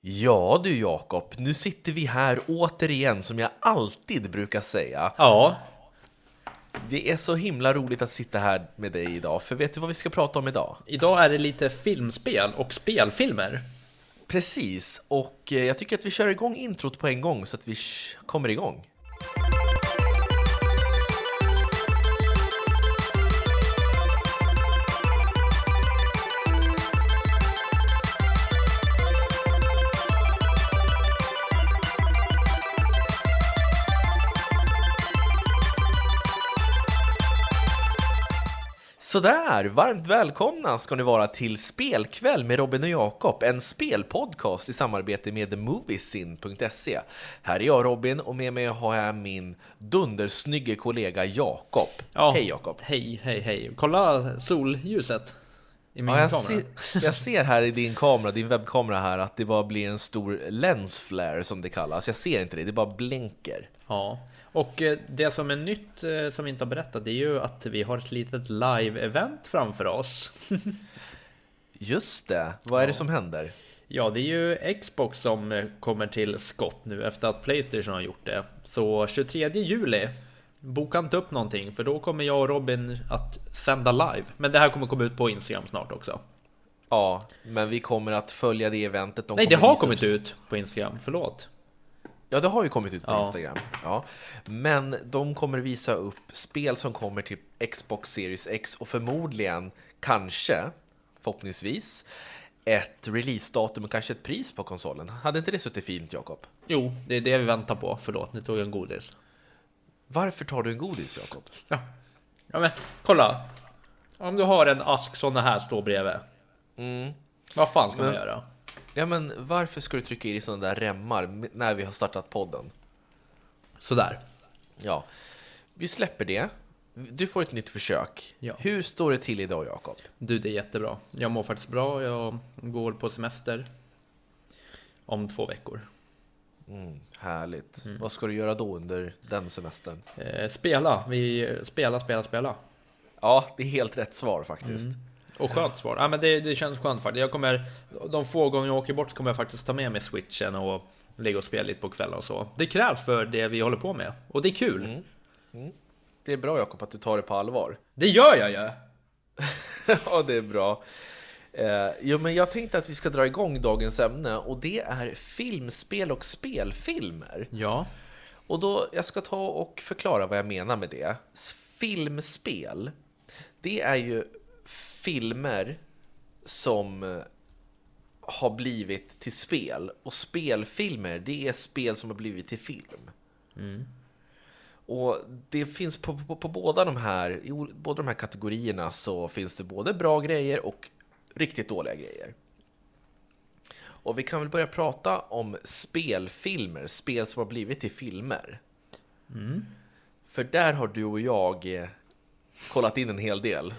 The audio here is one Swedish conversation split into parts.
Ja du Jakob, nu sitter vi här återigen som jag alltid brukar säga. Ja, Det är så himla roligt att sitta här med dig idag, för vet du vad vi ska prata om idag? idag är det lite filmspel och spelfilmer. Precis, och eh, jag tycker att vi kör igång introt på en gång så att vi kommer igång. Sådär, varmt välkomna ska ni vara till Spelkväll med Robin och Jakob, en spelpodcast i samarbete med Moviesin.se. Här är jag Robin och med mig har jag min dundersnygge kollega Jakob. Ja, Hej Jakob! Hej, hej, hej. Kolla solljuset i min Ja, jag, kamera. ser, jag ser här i din kamera, din webbkamera här, att det bara blir en stor lens flare som det kallas. Jag ser inte det, det bara blänker. Ja, och eh, det som är nytt eh, som vi inte har berättat det är ju att vi har ett litet live-event framför oss. Just det, vad är det som händer? Ja, det är ju Xbox som eh, kommer till skott nu efter att Playstation har gjort det. Så 23 juli, boka inte upp någonting för då kommer jag och Robin att sända live. Men det här kommer komma ut på Instagram snart också. Ja, men vi kommer att följa det eventet. De Nej, det har kommit ut på Instagram, förlåt. Ja, det har ju kommit ut på Ja. Instagram. Ja. Men de kommer visa upp spel som kommer till Xbox Series X och förmodligen, kanske, förhoppningsvis, ett releasedatum och kanske ett pris på konsolen. Hade inte det suttit fint, Jakob? Jo, det är det vi väntar på. Förlåt, nu tog jag en godis. Varför tar du en godis, Jakob? Ja, ja men kolla. Om du har en ask såna här står bredvid. Mm. Vad fan ska man Men- göra? Ja, men varför ska du trycka i dig sådana där remmar när vi har startat podden? Sådär. Ja, vi släpper det. Du får ett nytt försök. Ja. Hur står det till idag, Jakob? Du, det är jättebra. Jag mår faktiskt bra. Jag går på semester. Om två veckor. Mm, härligt. Vad ska du göra då under den semestern? Eh, spela. Vi spelar, spela, spela. Ja, det är helt rätt svar faktiskt. Och skönt svar. Ja, men det, det känns skönt faktiskt. Jag kommer, de få gånger jag åker bort så kommer jag faktiskt ta med mig switchen och ligga och spela lite på kvällen och så. Det krävs för det vi håller på med. Och det är kul. Det är bra Jakob att du tar det på allvar. Det gör jag ju! ja, det är bra. Eh, jo, men jag tänkte att vi ska dra igång dagens ämne och det är filmspel och spelfilmer. Ja. Och då, jag ska ta och förklara vad jag menar med det. Filmspel, det är ju filmer som eh, har blivit till spel. Och spelfilmer, det är spel som har blivit till film. Och det finns på, på, på båda de här, i båda de här kategorierna så finns det både bra grejer och riktigt dåliga grejer. Och vi kan väl börja prata om spelfilmer, spel som har blivit till filmer. För där har du och jag eh, kollat in en hel del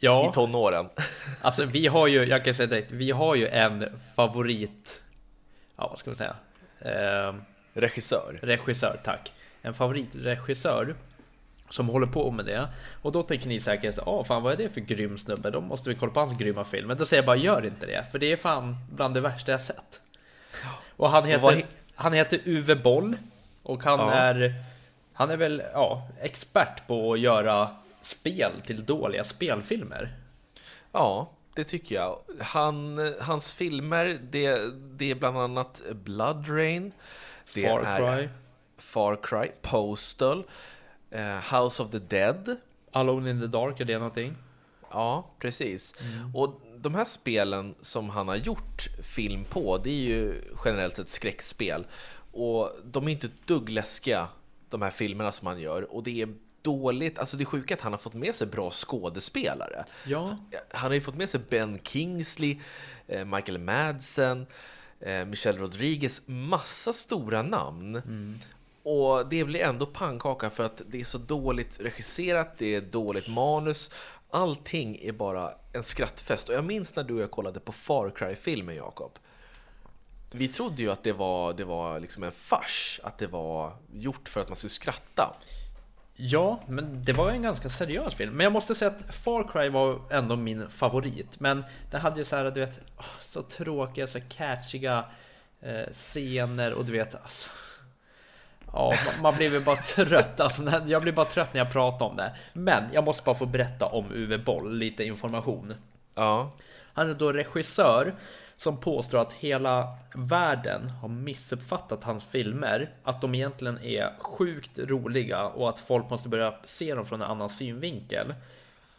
i Ja, tonåren. alltså vi har ju, jag kan säga direkt, vi har ju en favorit, ja vad ska man säga, eh, Regissör. regissör, tack. En favoritregissör som håller på med det. Och då tänker ni säkert, ja fan vad är det för grym snubbe? Då måste vi kolla på hans grymma film. Men då säger jag bara, gör inte det. För det är fan bland det värsta jag sett. Och han heter, he- han heter Uwe Boll. Och han Ja. är, han är väl, ja, expert på att göra spel till dåliga spelfilmer. Ja, det tycker jag. Han, hans filmer, det, det är bland annat Blood Rain. Det Far är Cry, Far Cry, Postal, eh, House of the Dead. Alone in the Dark, är det någonting? Ja, precis. Mm. Och de här spelen som han har gjort film på, det är ju generellt ett skräckspel. Och de är inte ett dugg läskiga, de här filmerna som han gör. Och det är dåligt, alltså det är sjuka är att han har fått med sig bra skådespelare. Ja, Han har ju fått med sig Ben Kingsley, eh, Michael Madsen, eh, Michelle Rodriguez, massa stora namn. Och det blir ändå pannkaka för att det är så dåligt regisserat, det är dåligt manus. Allting är bara en skrattfest. Och jag minns när du och jag kollade på Far Cry-filmen, Jakob. Vi trodde ju att det var, det var liksom en fars, att det var gjort för att man skulle skratta. Ja, men det var en ganska seriös film. Men jag måste säga att Far Cry var ändå min favorit. Men den hade ju så här, du vet, så tråkiga, så catchiga eh, scener och du vet alltså, Ja, man, man blir väl bara trött. Alltså, jag blir bara trött när jag pratar om det. Men jag måste bara få berätta om Uwe Boll, lite information. Ja. Han är då regissör som påstår att hela världen har missuppfattat hans filmer. Att de egentligen är sjukt roliga och att folk måste börja se dem från en annan synvinkel.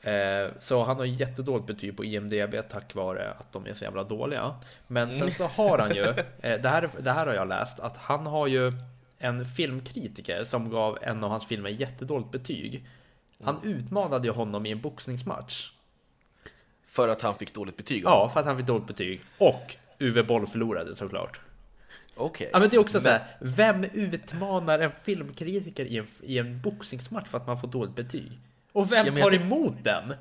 Eh, Så han har jättedåligt betyg på IMDB tack vare att de är så jävla dåliga. Men sen så har han ju, eh, det här, det här har jag läst, att han har ju en filmkritiker som gav en av hans filmer jättedåligt betyg. Han utmanade ju honom i en boxningsmatch. För att han fick dåligt betyg? Ja, för att han fick dåligt betyg. Och Uwe Boll förlorade såklart. Okej. Ja men det är också så här, vem utmanar en filmkritiker i en, i en boxningsmatch för att man får dåligt betyg? Och vem Ja, men jag tar emot den?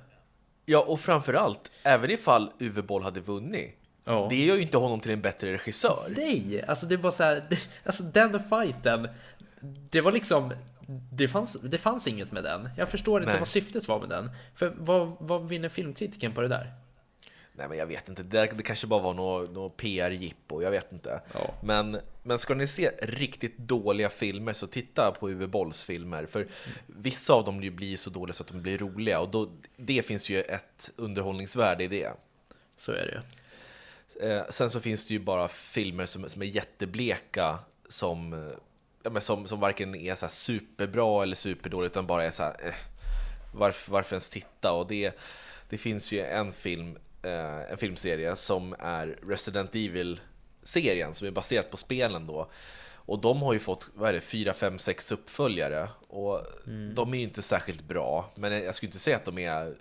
Ja, och framförallt, även ifall Uwe Boll hade vunnit, Ja. det gör ju inte honom till en bättre regissör. Nej, alltså det var så här, det, alltså den fighten, det var liksom, det fanns, det fanns inget med den. Jag förstår inte Nej. vad syftet var med den. För vad, vad vinner filmkritiken på det där? Nej, men jag vet inte. Det, det kanske bara var något, något PR-jippo, jag vet inte. Ja. Men, men ska ni se riktigt dåliga filmer så titta på Uwe Bolls filmer. För vissa av dem blir- blir så dåliga så att de blir roliga och då, det finns ju ett underhållningsvärde i det. Så är det ju. Eh, sen så finns det ju bara filmer som, som är jättebleka som, eh, ja, men som, som varken är så superbra eller superdåliga utan bara är så här, eh, varför, varför ens titta? Och det, det finns ju en film, eh, en filmserie som är Resident Evil-serien som är baserat på spelen då. Och de har ju fått, vad är det, 4, 5, 6 uppföljare. Och de är ju inte särskilt bra, men jag skulle inte säga att de är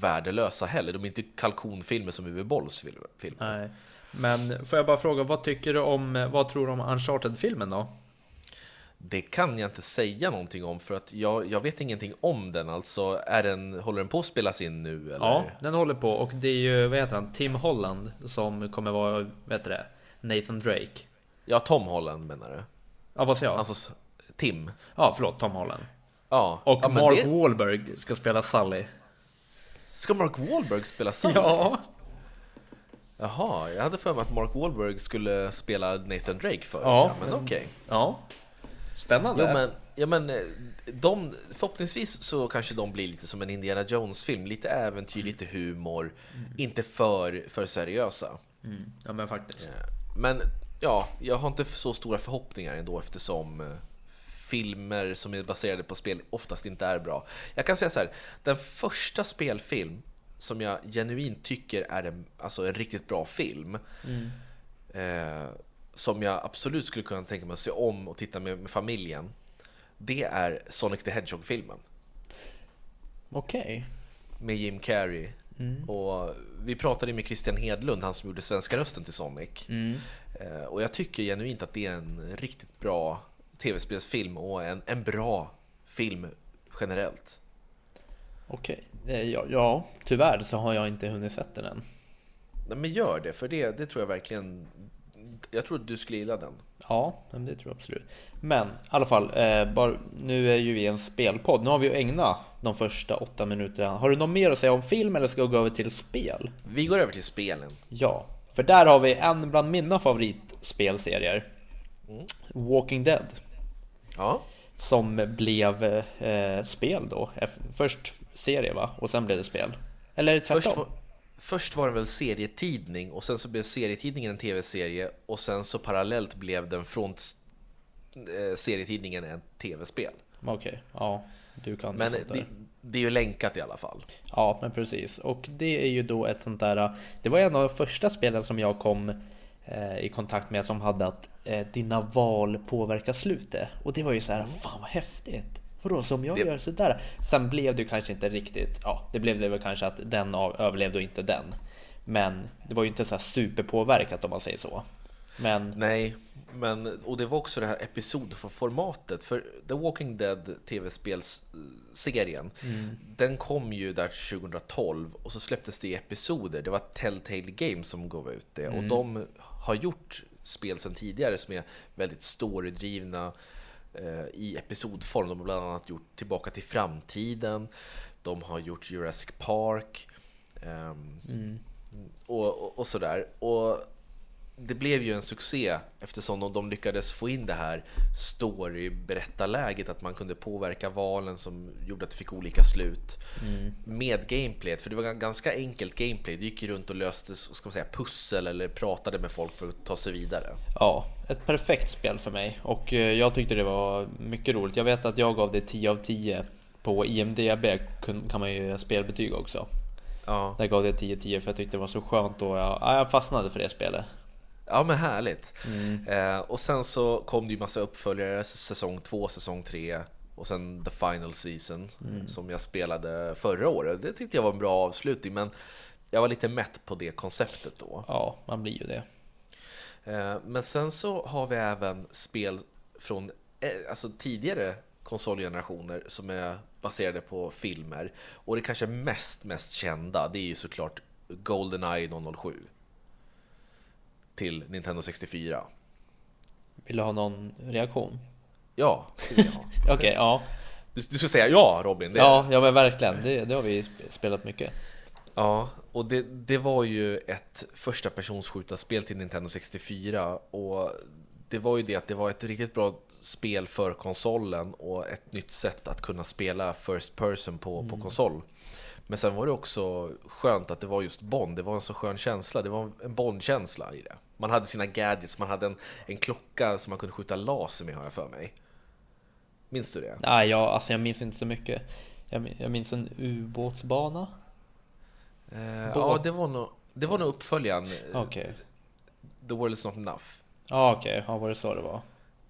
värdelösa heller. De är inte kalkonfilmer som Uwe Bolls film- filmer. Nej. Men får jag bara fråga, vad tycker du om, vad tror du om Uncharted-filmen då? Det kan jag inte säga någonting om för att jag, jag vet ingenting om den. Alltså, är den, håller den på att spelas in nu? Eller? Ja, den håller på och det är ju, vad heter han, Tim Holland som kommer vara, vad heter det, Nathan Drake. ja, Tom Holland menar du? Ja, vad säger jag? Alltså, Tim? Ja, förlåt, Tom Holland. Ja. Och ja, Mark det, Wahlberg ska spela Sully. Ska Mark Wahlberg spela Sully? Ja, Jaha, jag hade för mig att Mark Wahlberg skulle spela Nathan Drake förut. Ja. men okej. ja. Spännande. Jo men, ja, men eh, de, förhoppningsvis så kanske de blir lite som en Indiana Jones-film. Lite äventyr, lite humor. Inte för, för seriösa. Mm. Ja, men faktiskt. Men ja, jag har inte så stora förhoppningar ändå eftersom eh, filmer som är baserade på spel oftast inte är bra. Jag kan säga så här, den första spelfilm som jag genuint tycker är en, alltså en riktigt bra film eh, som jag absolut skulle kunna tänka mig att se om och titta med, med familjen det är Sonic the Hedgehog-filmen Okej. med Jim Carrey. Mm. Och vi pratade med Christian Hedlund, han som gjorde svenska rösten till Sonic. Mm. Eh, Och jag tycker genuint att det är en riktigt bra tv-spelsfilm och en, en bra film generellt. Okej. Eh, Ja, ja, tyvärr så har jag inte hunnit sett den än. Nej, men gör det, för det, det tror jag verkligen... Jag tror att du skulle gilla den. Ja, det tror jag absolut. Men i alla fall, eh, bara, nu är ju vi en spelpodd. Nu har vi ju ägnat de första åtta minuterna. Har du något mer att säga om film eller ska vi gå över till spel? Vi går över till spelen. Ja, för där har vi en bland mina favoritspelserier. Walking Dead. Ja, Som blev eh, spel då. Först serie va? Och sen blev det spel. Eller tvärtom? först först var det väl serietidning och sen så blev serietidningen en tv-serie och sen så parallellt blev den från eh, serietidningen en tv-spel. Okej, ja. Du kan Men det, det är ju länkat i alla fall. Ja, men precis. Och det är ju då ett sånt där. Det var en av de första spelen som jag kom eh, i kontakt med som hade att eh, dina val påverkar slutet. Och det var ju så här, fan vad häftigt. Vadå, som jag Det- gör sådär? Sen blev det ju kanske inte riktigt, ja, det blev det väl kanske att den av, överlevde och inte den. Men det var ju inte så här superpåverkat om man säger så. Men Nej, men och det var också det här episodformatet för The Walking Dead tv-spelsserien. Den kom ju där 2012 och så släpptes det i episoder. Det var Telltale Games som gav ut det och de har gjort spel sedan tidigare som är väldigt storydrivna eh, i episodform. De har bland annat gjort Tillbaka till framtiden. De har gjort Jurassic Park. ehm, och, och, och sådär. Och det blev ju en succé eftersom de, de lyckades få in det här story-berättarläget, att man kunde påverka valen som gjorde att det fick olika slut Mm. med gameplayet, för det var gan- ganska enkelt gameplay. Du gick ju runt och löste ska man säga, pussel eller pratade med folk för att ta sig vidare. Ja, ett perfekt spel för mig och eh, jag tyckte det var mycket roligt. Jag vet att jag gav det 10 av 10 på IMDB kan man ju spelbetyg också. Ja, Där gav det 10-10 för jag tyckte det var så skönt och jag, ja, jag fastnade för det spelet. Ja men härligt. Eh, och sen så kom det ju massa uppföljare, säsong 2, säsong 3 och sen the final season som jag spelade förra året. Det tyckte jag var en bra avslutning, men jag var lite mätt på det konceptet då. Ja, man blir ju det. Eh, Men sen så har vi även spel från eh, alltså tidigare konsolgenerationer som är baserade på filmer. Och det kanske mest, mest kända, det är ju såklart Goldeneye 007 till Nintendo 64. Vill du ha någon reaktion? Ja. Okej, ja. du, du ska säga ja Robin. Det Ja, ja men verkligen. Det, det har vi sp- spelat mycket. ja och det, det var ju ett första personsskjutarspel till Nintendo 64 och det var ju det att det var ett riktigt bra spel för konsolen och ett nytt sätt att kunna spela First Person på, på konsol. Men sen var det också skönt att det var just Bond, det var en så skön känsla, det var en Bond-känsla i det. Man hade sina gadgets, man hade en, en klocka som man kunde skjuta laser med har jag för mig. Minns du det? Nej, jag, alltså jag minns inte så mycket. Jag, jag minns en ubåtsbana. Eh, ja, det var nog, det var nog uppföljaren, Okej. The World is not enough. Ja, okej. Ja, var det så det var?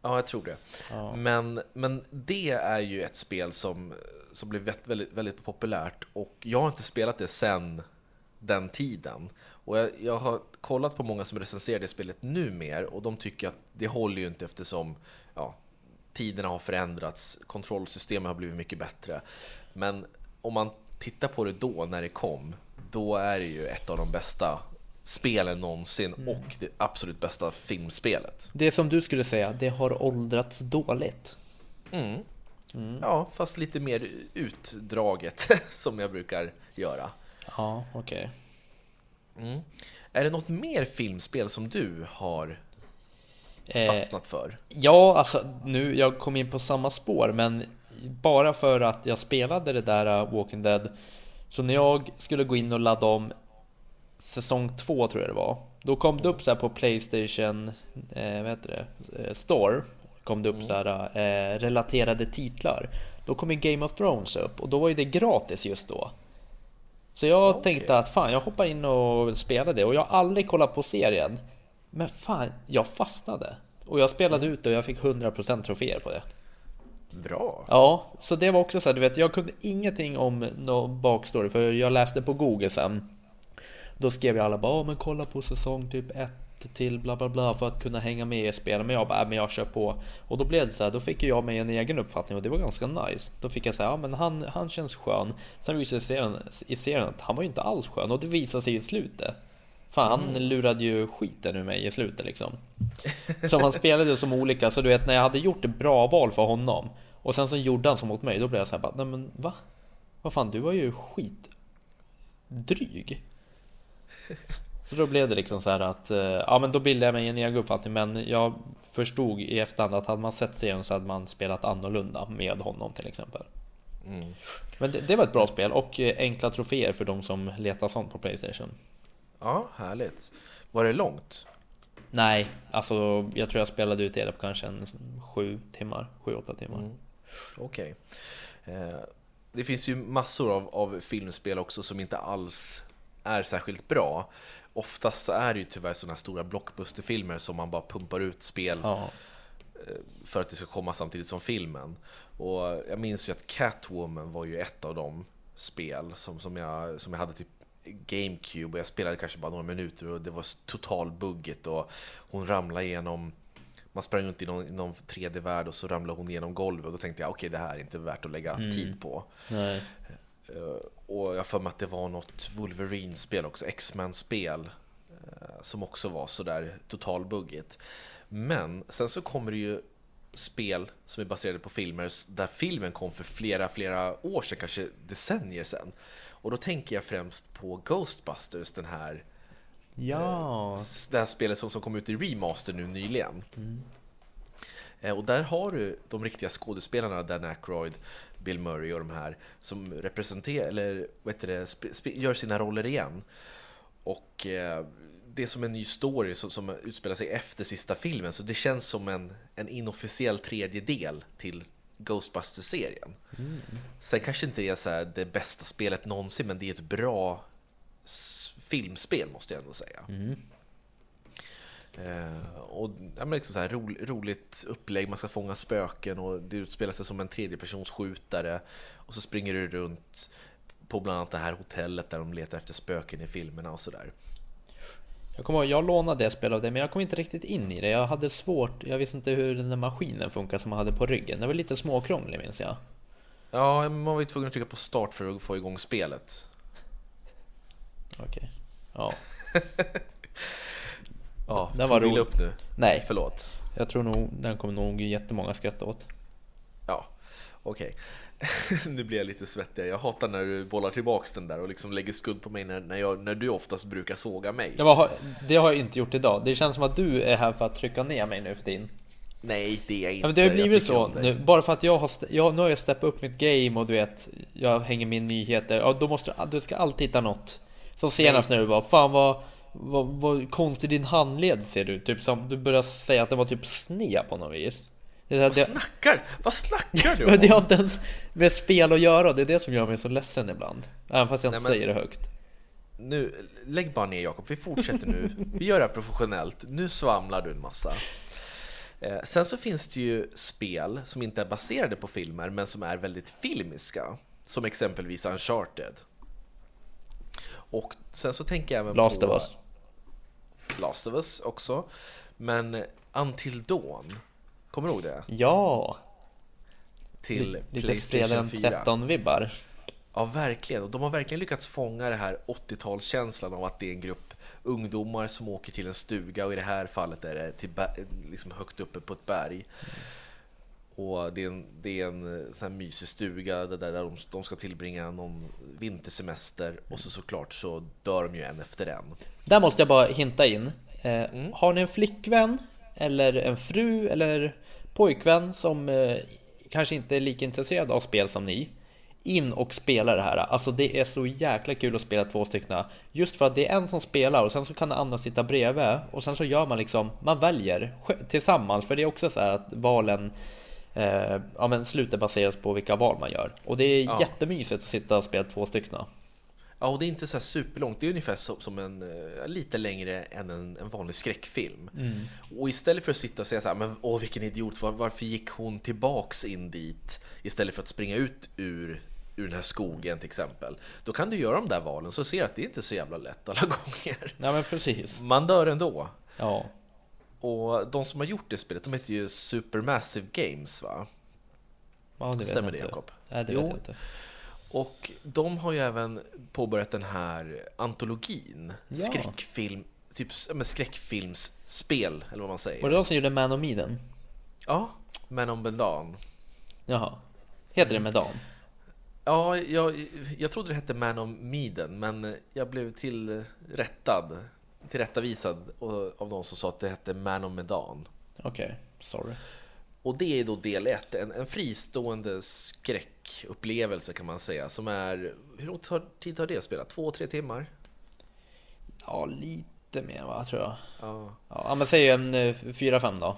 Ja, jag tror det. Ja. Men, men det är ju ett spel som, som blev väldigt, väldigt populärt och jag har inte spelat det sen den tiden. Och jag, jag har kollat på många som recenserar det spelet nu mer och de tycker att det håller ju inte eftersom ja, tiderna har förändrats, kontrollsystemet har blivit mycket bättre. Men om man tittar på det då, när det kom, då är det ju ett av de bästa spelen någonsin och det absolut bästa filmspelet. Det som du skulle säga, det har åldrats dåligt. Mm. Ja, fast lite mer utdraget som jag brukar göra. Ja, okej. Mm. Är det något mer filmspel som du har Eh, fastnat för? Ja, alltså nu, jag kom in på samma spår, men bara för att jag spelade det där uh, Walking Dead. Så när jag skulle gå in och ladda om säsong två tror jag det var. Då kom det upp så här på Playstation, eh, vad heter det, eh, Store. Kom det upp så här eh, relaterade titlar. Då kom ju Game of Thrones upp och då var ju det gratis just då. Så jag Okej. tänkte att fan, jag hoppar in och spelar det och jag har aldrig kollat på serien. Men fan, jag fastnade. Och jag spelade ut det och jag fick 100% troféer på det. Bra. Ja, så det var också så här, du vet, jag kunde ingenting om någon bakstory för jag läste på Google sen. Då skrev jag alla bara, "Ja, men kolla på säsong typ 1 till bla bla bla för att kunna hänga med i spelet. Men jag bara, "Äh, men jag kör på. Och då blev det så här, då fick jag mig en egen uppfattning och det var ganska nice. Då fick jag säga, ja men han, han känns skön. Sen visade det sig i serien- att han var ju inte alls skön och det visade sig i slutet. Fan, han lurade ju skiten ur mig i slutet liksom. Så han spelade som olika, så du vet när jag hade gjort ett bra val för honom och sen så gjorde han som mot mig, då blev jag så här bara, nej men va? Vad fan, du var ju skit dryg. Så då blev det liksom så här att, eh, ja men då bildade jag mig en egen uppfattning men jag förstod i efterhand att hade man sett serien så hade man spelat annorlunda med honom till exempel. Mm. Men det, det var ett bra spel och eh, enkla troféer för de som letar sånt på Playstation. Ja, härligt. Var det långt? Nej, alltså jag tror jag spelade ut det på kanske en sju timmar, sju, åtta timmar. Mm. Okej. Eh, Det finns ju massor av, av filmspel också som inte alls är särskilt bra. Oftast så är det ju tyvärr sådana här stora blockbusterfilmer som man bara pumpar ut spel Ja, för att det ska komma samtidigt som filmen. Och jag minns ju att Catwoman var ju ett av de spel som, som, jag, som jag hade typ GameCube och jag spelade kanske bara några minuter och det var total buggigt och hon ramlade igenom man sprang runt i någon, någon 3D-värld och så ramlade hon igenom golvet och då tänkte jag okej det här är inte värt att lägga tid på. nej. Eh, Och jag för mig att det var något Wolverine-spel också, X-Men-spel eh, som också var sådär totalbuggigt. Men sen så kommer det ju spel som är baserade på filmer där filmen kom för flera, flera år sedan, kanske decennier sedan. Och då tänker jag främst på Ghostbusters, den här Ja. det här spelet som, som kom ut i remaster nu nyligen. Eh, Och där har du de riktiga skådespelarna, Dan Aykroyd, Bill Murray och de här som representerar, eller vad heter det, gör sina roller igen. Och eh, det är som en ny story som, som utspelar sig efter sista filmen, så det känns som en, en inofficiell tredje del till Ghostbusters-serien. Sen kanske inte det är så det bästa spelet någonsin, men det är ett bra s- filmspel måste jag ändå säga. Eh, och ja, men liksom så här, ro, roligt upplägg, man ska fånga spöken och det utspelar sig som en tredjepersonsskjutare och så springer du runt på bland annat det här hotellet där de letar efter spöken i filmerna och sådär. Jag kommer ihåg, jag lånade det spelet av det, men jag kom inte riktigt in i det. Jag hade svårt, jag visste inte hur den där maskinen funkar som man hade på ryggen. Det var lite småkrånglig minns jag. Ja, man var ju tvungen att trycka på start för att få igång spelet. Okej. Ja. Ja, Den var rolig. upp nu? Nej, Förlåt. jag tror nog den kommer nog jättemånga skratta åt. Ja, okej. nu blir jag lite svettig. Jag hatar när du bollar tillbaks den där och liksom lägger skuld på mig när, när, jag, när du oftast brukar såga mig. Det, var, det har jag inte gjort idag. Det känns som att du är här för att trycka ner mig nu för tiden. Nej, det är jag inte. Ja, men det har blivit så nu, bara för att jag har, jag, nu har jag steppat upp mitt game och du vet, jag hänger med nyheter. Ja, då måste du, du ska alltid hitta något. Som senast när du bara, fan vad, vad, vad konstig din handled ser ut. Typ som du börjar säga att den var typ sned på något vis. Det, Vad det, snackar, vad snackar du men det har om? inte ens med spel att göra, det är det som gör mig så ledsen ibland. Även fast jag inte Nej, men- säger det högt. Nu, lägg bara ner Jakob, vi fortsätter nu. Vi gör det här professionellt. Nu svamlar du en massa. Eh, sen så finns det ju spel som inte är baserade på filmer men som är väldigt filmiska. Som exempelvis Uncharted. Och sen så tänker jag även Last på of Us. Last of Us också. Men Until Dawn, kommer du ihåg det? Ja! Till Lite Playstation fredag den 4. 13 vibbar. Ja, verkligen. Och de har verkligen lyckats fånga det här 80-talskänslan av att det är en grupp ungdomar som åker till en stuga och i det här fallet är det till liksom högt uppe på ett berg. Och det är en, det är en eh, sån här mysig stuga där, där de, de ska tillbringa någon vintersemester och så såklart så dör de ju en efter en. Där måste jag bara hinta in. Eh, Mm. Har ni en flickvän eller en fru eller pojkvän som eh, kanske inte är lika intresserad av spel som ni? In och spela det här. Alltså det är så jäkla kul att spela två stycken. Just för att det är en som spelar och sen så kan den andra sitta bredvid och sen så gör man liksom, man väljer tillsammans. För det är också så här att valen eh, ja, men slutet baseras på vilka val man gör. Och det är Ja. jättemysigt att sitta och spela två stycken. Ja, och det är inte så superlångt. Det är ungefär som, en, eh, lite längre än en, en vanlig skräckfilm. Och istället för att sitta och säga så här, men åh vilken idiot, var, varför gick hon tillbaks in dit? Istället för att springa ut ur, ur den här skogen till exempel. Då kan du göra de där valen så ser att det inte är så jävla lätt alla gånger. Ja men precis. Man dör ändå. Ja. Och de som har gjort det spelet, de heter ju Supermassive Games va? ja det vet Stämmer det. Jakob? Nej det Jo. vet jag inte. Och de har ju även påbörjat den här antologin. Ja. Skräckfilm, typ men skräckfilmsspel, eller vad man säger. Var det de som gjorde Man of Medan? Ja, Men om Bendan. Jaha. Heter det Medan? Ja, jag, jag trodde det hette Man om Miden, men jag blev tillrättad, tillrättavisad av de som sa att det hette Man om Medan. Okej, sorry. Och det är då del ett, en, en fristående skräckupplevelse kan man säga, som är... Hur lång tid tar det att spela? Två, tre timmar? Ja, lite mer va, tror jag. Ja. Ja, men säg en eh, fyra, fem då.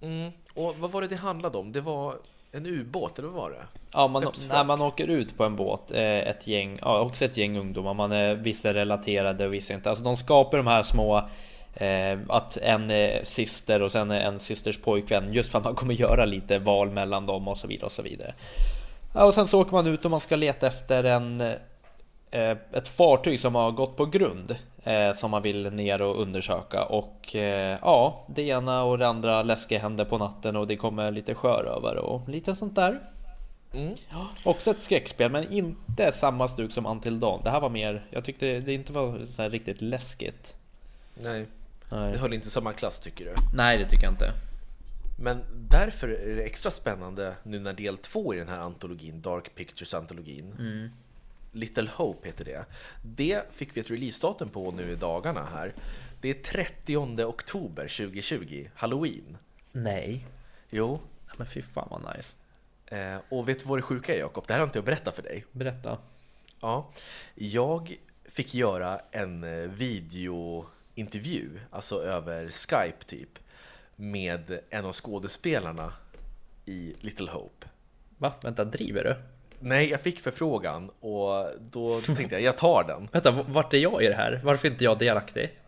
Mm. Och vad var det det handlade om? Det var en ubåt, eller vad var det? Ja, man, när man åker ut på en båt, eh, ett gäng, ja också ett gäng ungdomar, man är vissa är relaterade och vissa inte. Alltså de skapar de här små Eh, att en är syster och sen en systers pojkvän just för att man kommer göra lite val mellan dem och så vidare och så vidare. Ja, och sen så åker man ut och man ska leta efter en eh, ett fartyg som har gått på grund eh, som man vill ner och undersöka och eh, ja, det ena och det andra läskiga händer på natten och det kommer lite sjörövare och lite sånt där. Mm. Också ett skräckspel men inte samma stuk som Until Dawn. Det här var mer, jag tyckte det inte var så riktigt läskigt. Nej, Nej. det höll inte samma klass tycker du. Nej, det tycker jag inte. Men därför är det extra spännande nu när del två i den här antologin, Dark Pictures-antologin, Little Hope heter det. Det fick vi ett releasedatum på nu i dagarna här. Det är 30 oktober 2020, Halloween. Nej. Jo. Men fy fan vad nice. Eh, och vet du vad det sjuka är Jakob? Det här har inte jag berättat för dig. Berätta. Ja, jag fick göra en eh, videointervju, alltså över Skype typ, med en av skådespelarna i Little Hope. Va? Vänta, driver du? Nej, jag fick förfrågan och då tänkte jag, jag tar den. Vänta, vart är jag i det här? Varför är inte jag delaktig?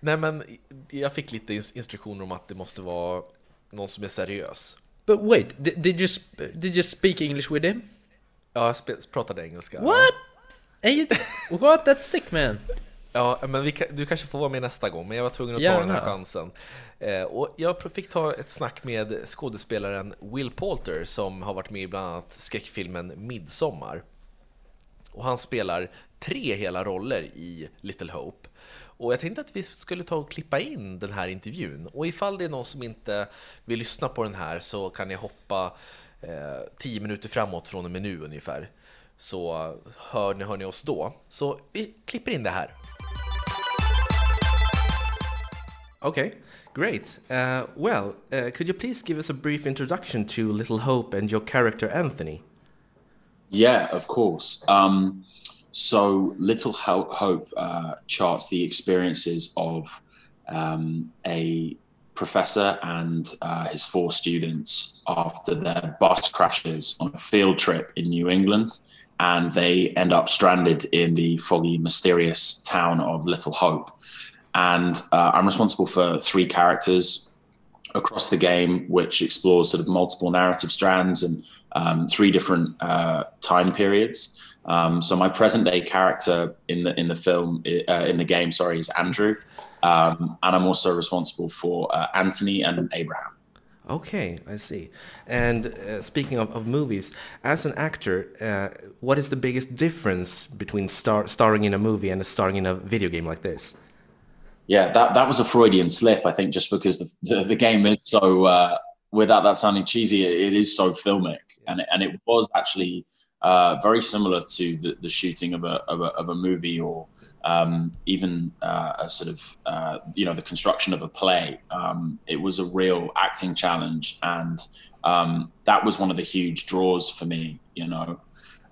Nej, men jag fick lite instruktioner om att det måste vara någon som är seriös. But wait, did, did you did you speak English with him? Ja, jag pratade engelska. What? Ja. You, what? That's sick man. Ja, men vi, du kanske får vara med nästa gång, men jag var tvungen att ta Gärna. den här chansen. Eh, och jag fick ta ett snack med skådespelaren Will Poulter som har varit med i bland annat skräckfilmen Midsommar. Och han spelar tre hela roller i Little Hope. Och jag tänkte att vi skulle ta och klippa in den här intervjun. Och ifall det är någon som inte vill lyssna på den här så kan ni hoppa eh, tio minuter framåt från en menu ungefär. Så hör ni, hör ni oss då. Så vi klipper in det här. Okay, great. Uh, well, uh, could you please give us a brief introduction to Little Hope and your character Anthony? Yeah, of course. Um, So Little Hope uh, charts the experiences of um, a professor and uh, his four students after their bus crashes on a field trip in New England. And they end up stranded in the foggy, mysterious town of Little Hope. And uh, I'm responsible for three characters across the game, which explores sort of multiple narrative strands and um, three different uh, time periods. Um, so my present day character in the in the film uh, in the game, sorry, is Andrew, um, and I'm also responsible for uh, Anthony and Abraham. Okay, I see. And uh, speaking of, of, movies, as an actor, uh, what is the biggest difference between star starring in a movie and starring in a video game like this? Yeah, that, that was a Freudian slip, I think, just because the, the, the game is so, uh, without that sounding cheesy, it, it is so filmic. And, and it was actually uh, very similar to the, the shooting of a, of a, of a movie or um, even uh, a sort of uh, you know the construction of a play. Um, it was a real acting challenge, and um, that was one of the huge draws for me. You know,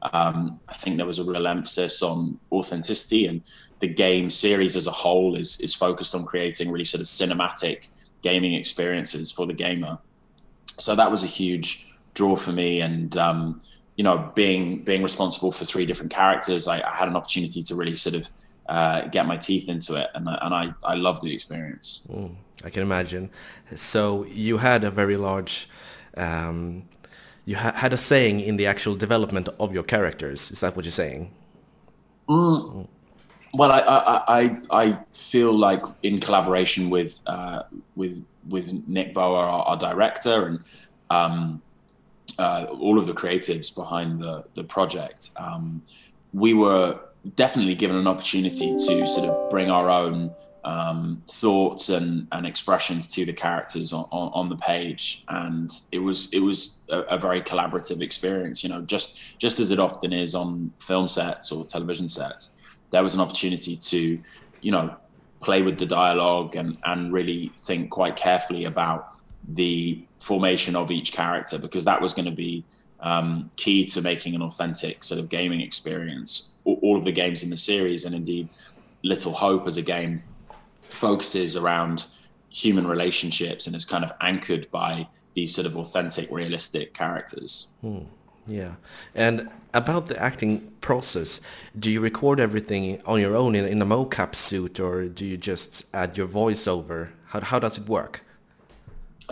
um, I think there was a real emphasis on authenticity, and the game series as a whole is is focused on creating really sort of cinematic gaming experiences for the gamer. So that was a huge draw for me, and um, you know, being being responsible for three different characters, I, I had an opportunity to really sort of uh, get my teeth into it, and and I I loved the experience. Mm, I can imagine. So you had a very large. Um, you ha had a saying in the actual development of your characters. Is that what you're saying? Mm. Well, I, I, I I feel like in collaboration with uh, with with Nick Bower, our, our director, and um, uh, all of the creatives behind the the project, um, we were definitely given an opportunity to sort of bring our own um, thoughts and, and expressions to the characters on, on, on, the page, and it was it was a, a, very collaborative experience. You know, just just as it often is on film sets or television sets, there was an opportunity to, you know, play with the dialogue and and really think quite carefully about the formation of each character because that was going to be um, key to making an authentic sort of gaming experience. All of the games in the series, and indeed Little Hope as a game, focuses around human relationships and is kind of anchored by these sort of authentic, realistic characters. Hmm. Yeah. And about the acting process, do you record everything on your own in, in a mocap suit or do you just add your voiceover? How, how does it work?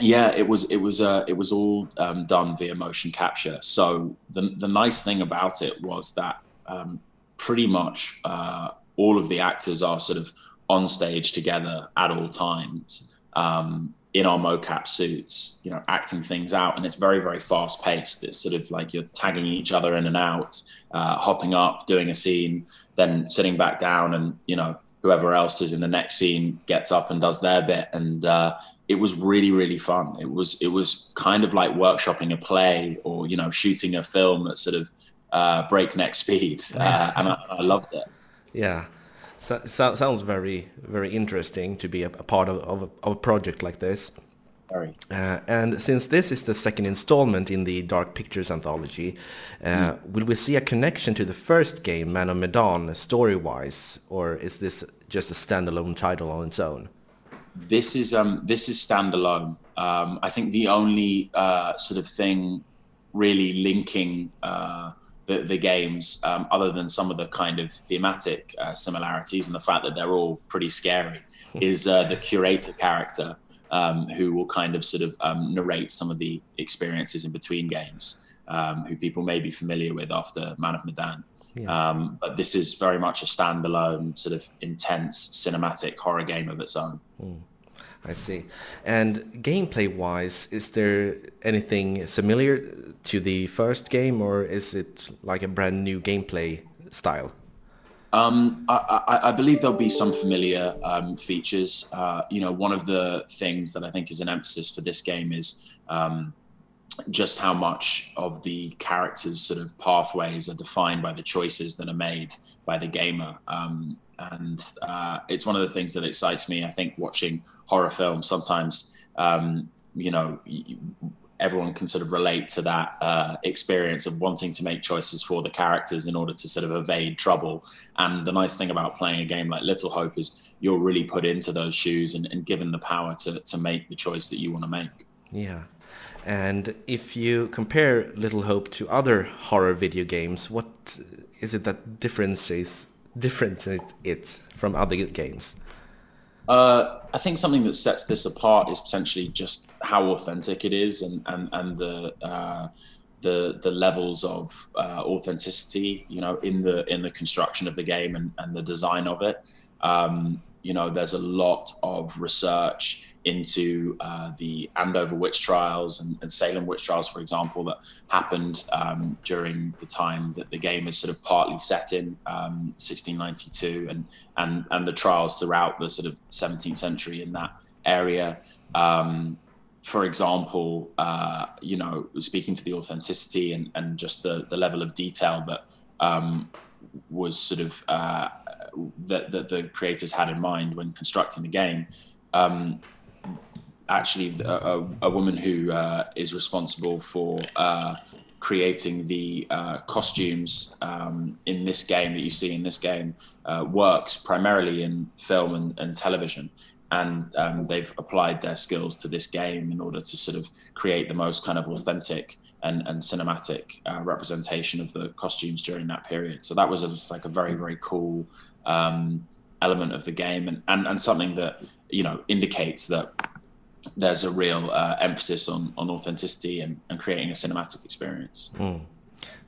yeah, it was it was uh, it was all um, done via motion capture. So the the nice thing about it was that um, pretty much uh, all of the actors are sort of on stage together at all times um, in our mocap suits, you know, acting things out, and it's very very fast paced. It's sort of like you're tagging each other in and out, uh, hopping up, doing a scene, then sitting back down, and you know whoever else is in the next scene gets up and does their bit. And uh, it was really really fun. It was it was kind of like workshopping a play or you know shooting a film at sort of uh, breakneck speed, uh, and I, I, loved it. Yeah, so, so, sounds very very interesting to be a, a part of, of a, of, a, project like this. Very. Uh, and since this is the second installment in the Dark Pictures anthology, mm. will we see a connection to the first game, Man of Medan, story-wise, or is this just a standalone title on its own? This is um, this is standalone. Um, I think the only uh, sort of thing really linking uh, the, the, games, um, other than some of the kind of thematic uh, similarities and the fact that they're all pretty scary, hmm. is uh, the curator character um, who will kind of sort of um, narrate some of the experiences in between games, um, who people may be familiar with after Man of Medan. Yeah. Um, but this is very much a standalone, sort of intense cinematic horror game of its own. Mm. I see. And gameplay wise, is there anything similar to the first game, or is it like a brand new gameplay style? Um, I, I, I, believe there'll be some familiar um, features. Uh, you know, one of the things that I think is an emphasis for this game is um, just how much of the characters' sort of pathways are defined by the choices that are made by the gamer. Um, and uh, it's one of the things that excites me. I think watching horror films sometimes, um, you know, everyone can sort of relate to that uh, experience of wanting to make choices for the characters in order to sort of evade trouble. And the nice thing about playing a game like Little Hope is you're really put into those shoes and, and given the power to, to make the choice that you want to make. Yeah. And if you compare Little Hope to other horror video games, what is it that differentiates differentiates it from other games? Uh, I think something that sets this apart is potentially just how authentic it is, and and and the uh, the the levels of uh, authenticity, you know, in the in the construction of the game and, and the design of it. Um, you know, there's a lot of research into uh, the Andover witch trials and, and, Salem witch trials, for example, that happened um, during the time that the game is sort of partly set in um, 1692, and and and the trials throughout the sort of 17th century in that area. Um, for example, uh, you know, speaking to the authenticity and, and just the, the level of detail that um, was sort of uh, that, that the creators had in mind when constructing the game. Um, actually a, a woman who uh, is responsible for uh, creating the uh, costumes um, in this game that you see in this game uh, works primarily in film and, and television. And um, they've applied their skills to this game in order to sort of create the most kind of authentic and, and cinematic uh, representation of the costumes during that period. So that was a, like a very, very cool um, element of the game and, and, and something that, you know, indicates that there's a real uh, emphasis on on authenticity and, and creating a cinematic experience. Mm.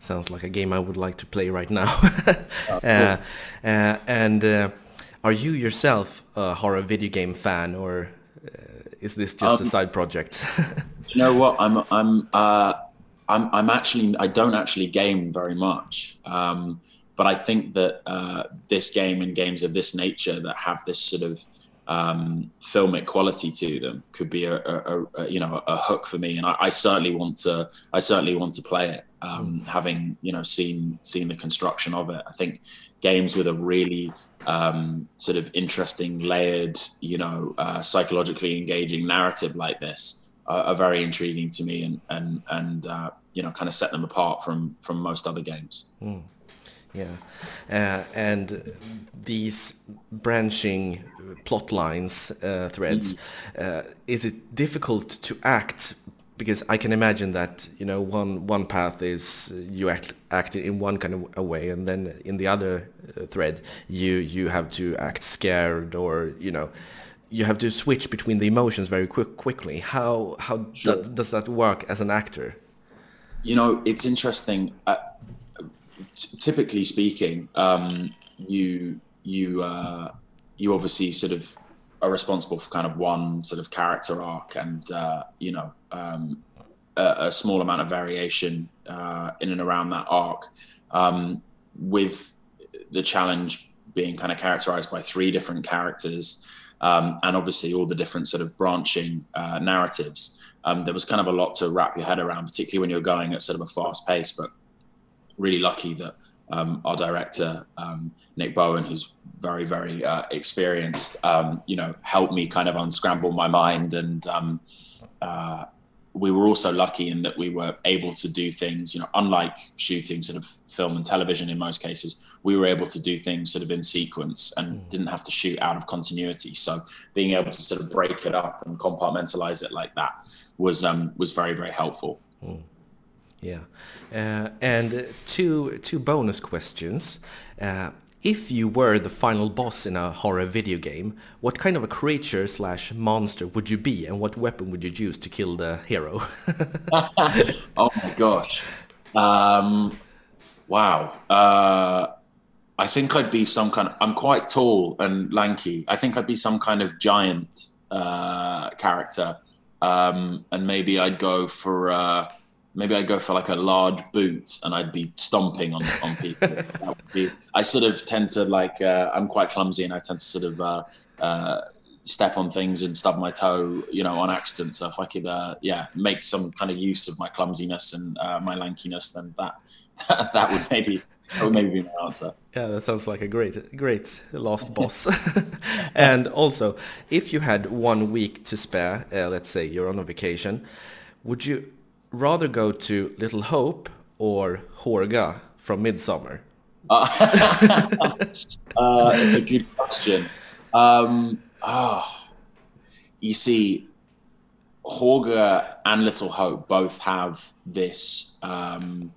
Sounds like a game I would like to play right now. oh, uh, uh, and uh, are you yourself a horror video game fan, or uh, is this just um, a side project? you know what? I'm I'm uh, I'm I'm actually I don't actually game very much. Um, but I think that this game and games of this nature that have this sort of um, filmic quality to them could be a, a, a, you know a hook for me, and I, I, certainly want to I certainly want to play it. Um, mm. Having you know seen seen the construction of it, I think games with a really um, sort of interesting, layered, you know, uh, psychologically engaging narrative like this are, are, very intriguing to me, and and and uh, you know kind of set them apart from from most other games. Mm. Yeah, uh, and these branching plot lines, uh, threads, mm. uh, is it difficult to act? Because I can imagine that you know one one path is you act act in one kind of a way, and then in the other uh, thread you you have to act scared or you know you have to switch between the emotions very quick quickly. How how sure. do, does that work as an actor? You know, it's interesting. Uh, typically speaking, um, you you uh, you obviously sort of are responsible for kind of one sort of character arc, and uh, you know um, a, a, small amount of variation uh, in and around that arc, um, with the challenge being kind of characterized by three different characters. Um, and obviously all the different sort of branching uh, narratives. Um, there was kind of a lot to wrap your head around, particularly when you're going at sort of a fast pace. But really lucky that um, our director um, Nick Bowen, who's very very uh, experienced, um, you know, helped me kind of unscramble my mind and. Um, uh, we were also lucky in that we were able to do things, you know, unlike shooting sort of film and television in most cases, we were able to do things sort of in sequence and mm. didn't have to shoot out of continuity. So being able to sort of break it up and compartmentalize it like that was um, was very very helpful. Mm. Yeah, uh, and two two bonus questions. Uh, if you were the final boss in a horror video game, what kind of a creature slash monster would you be, and what weapon would you use to kill the hero? oh my gosh! Um, wow. Uh, I think I'd be some kind of. I'm quite tall and lanky. I think I'd be some kind of giant uh, character, um, and maybe I'd go for. Uh, maybe I'd go for like a large boot and I'd be stomping on, on people. be, I sort of tend to like, uh, I'm quite clumsy and I tend to sort of uh, uh, step on things and stub my toe, you know, on accident. So if I could, uh, yeah, make some kind of use of my clumsiness and uh, my lankiness, then that, that, that would maybe, that would maybe be my answer. Yeah, that sounds like a great, great last boss. and also, if you had one week to spare, uh, let's say you're on a vacation, would you rather go to Little Hope or Horga from Midsummer? Uh, uh, it's a good question. Um, oh, you see, Horga and Little Hope both have this um,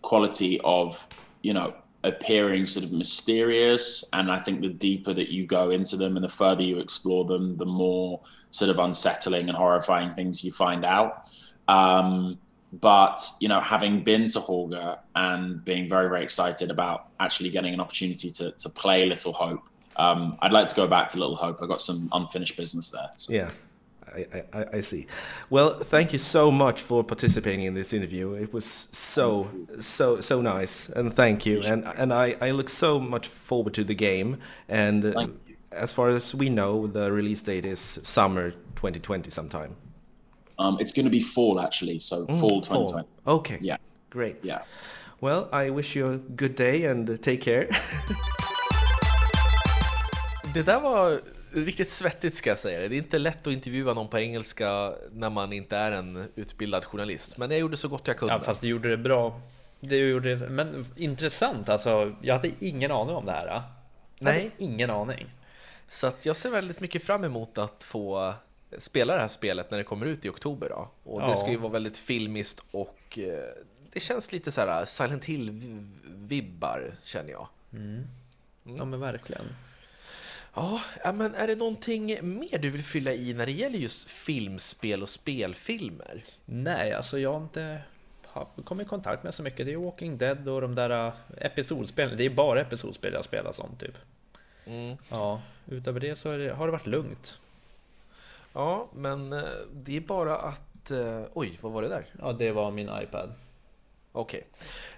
quality of, you know, appearing sort of mysterious. And I think the deeper that you go into them and the further you explore them, the more sort of unsettling and horrifying things you find out. Um, but you know, having been to Horga and being very very excited about actually getting an opportunity to to play Little Hope, um, I'd like to go back to Little Hope. I got some unfinished business there. So. Yeah. I, I, I, see. Well, thank you so much for participating in this interview. It was so so so nice, and thank you. And and I, I look so much forward to the game. And as far as we know, the release date is summer 2020 sometime. Um, it's going to be fall actually, so mm, fall 2020. Fall. Okay. Yeah. Great. Yeah. Well, I wish you a good day and take care. det där var riktigt svettigt ska jag säga. Det är inte lätt att intervjua någon på engelska när man inte är en utbildad journalist. Men jag gjorde så gott jag kunde. Ja, fast du gjorde det bra. Det gjorde det, men intressant alltså. Jag hade ingen aning om det här. Jag Nej. ingen aning. Så att jag ser väldigt mycket fram emot att få spela det här spelet när det kommer ut i oktober. Då. Och ja. det ska ju vara väldigt filmiskt och eh, det känns lite så här Silent Hill-vibbar känner jag. Mm. Mm. Ja men verkligen. Ja, men är det någonting mer du vill fylla i när det gäller just filmspel och spelfilmer? Nej, alltså jag har inte kommit i kontakt med så mycket. Det är Walking Dead och de där eh, episodspelen. Det är bara episodspel jag spelar som typ. Mm. Ja, utöver det så det, har det varit lugnt. Ja, men eh, det är bara att... Eh, oj, vad var det där? Ja, det var min iPad. Okej.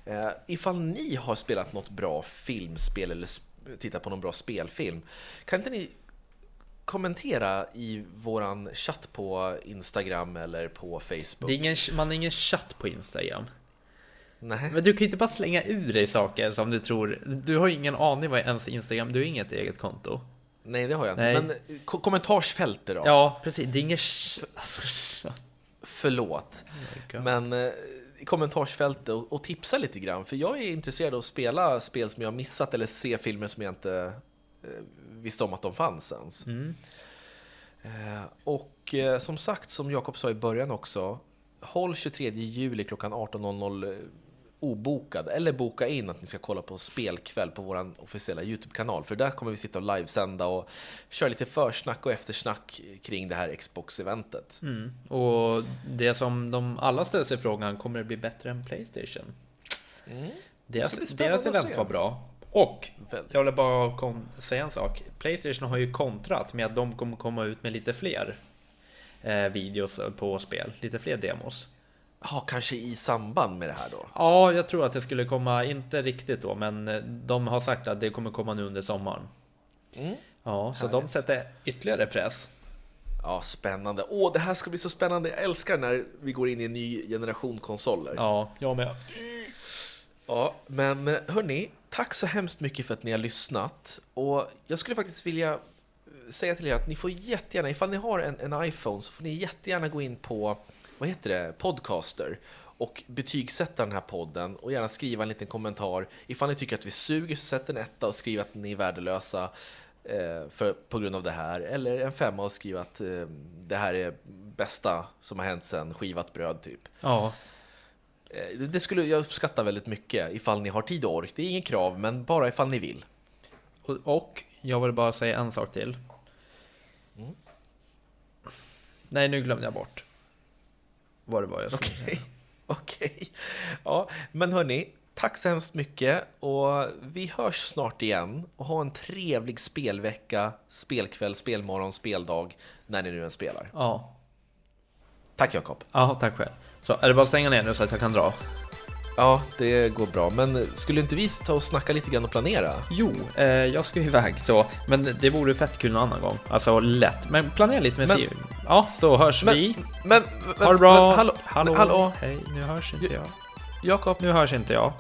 Okay. Uh, ifall ni har spelat något bra filmspel eller tittat på någon bra spelfilm, kan inte ni kommentera i våran chatt på Instagram eller på Facebook? Det är ingen, man har ingen chatt på Instagram. Nej. Men du kan ju inte bara slänga ur dig saker som du tror. Du har ju ingen aning vad ens Instagram, du har inget eget konto. Nej, det har jag inte. Nej. Men eh, kommentarsfältet då? Ja, precis. Det är inget... Alltså... Förlåt. Oh men eh, i kommentarsfältet och, och, tipsa lite grann. För jag är intresserad av att spela spel som jag har missat eller se filmer som jag inte eh, visste om att de fanns ens. Mm. Eh, och eh, som sagt, som Jakob sa i början också, håll 23 juli klockan 18.00 obokad eller boka in att ni ska kolla på spelkväll på vår officiella Youtube-kanal för där kommer vi sitta och livesända och köra lite försnack och eftersnack kring det här Xbox-eventet. Mm. Och det som de alla ställer sig frågan, kommer det bli bättre än Playstation? Mm. Deras, deras event var bra. Och jag vill bara säga en sak. Playstation har ju kontrat med att de kommer komma ut med lite fler eh, videos på spel, lite fler demos. Ja, kanske i samband med det här då? Ja, jag tror att det skulle komma, inte riktigt då, men eh, de har sagt att det kommer komma nu under sommaren. Mm. Ja, så Härligt. de sätter ytterligare press. Ja, spännande. Åh, det här ska bli så spännande. Jag älskar när vi går in i en ny generation konsoler. Ja, jag med. Ja, men eh, hörni, tack så hemskt mycket för att ni har lyssnat. Och jag skulle faktiskt vilja eh, säga till er att ni får jättegärna, ifall ni har en, en iPhone så får ni jättegärna gå in på, vad heter det, Podcaster och betygsätta den här podden och gärna skriva en liten kommentar. Ifall ni tycker att vi suger så sätt en etta och skriv att ni är värdelösa eh, för, på grund av det här. Eller en femma och skriv att eh, det här är bästa som har hänt sen skivat bröd typ. Ja, Eh, Det skulle jag uppskatta väldigt mycket ifall ni har tid och ork. Det är ingen krav, men bara ifall ni vill. och, och jag vill bara säga en sak till. Mm. Nej, nu glömde jag bort. Vad det var jag skulle Okej, okej. Ja, men hörni, tack så hemskt mycket och vi hörs snart igen och ha en trevlig spelvecka, spelkväll, spelmorgon, speldag när ni nu än spelar. Ja, Tack Jakob. ja, tack själv. Så är det bara att stänga ner nu så att jag kan dra? Ja, det går bra, men skulle inte vi ta och snacka lite grann och planera? Jo, eh, jag ska iväg så, men det vore fett kul någon annan gång. Alltså lätt, men planera lite med Men- Siv. Ja, så hörs Men- vi. Men, men Ha det bra. Men, hallå, hallå. hallå, Hej, nu hörs inte jag. Jakob, Nu hörs inte jag.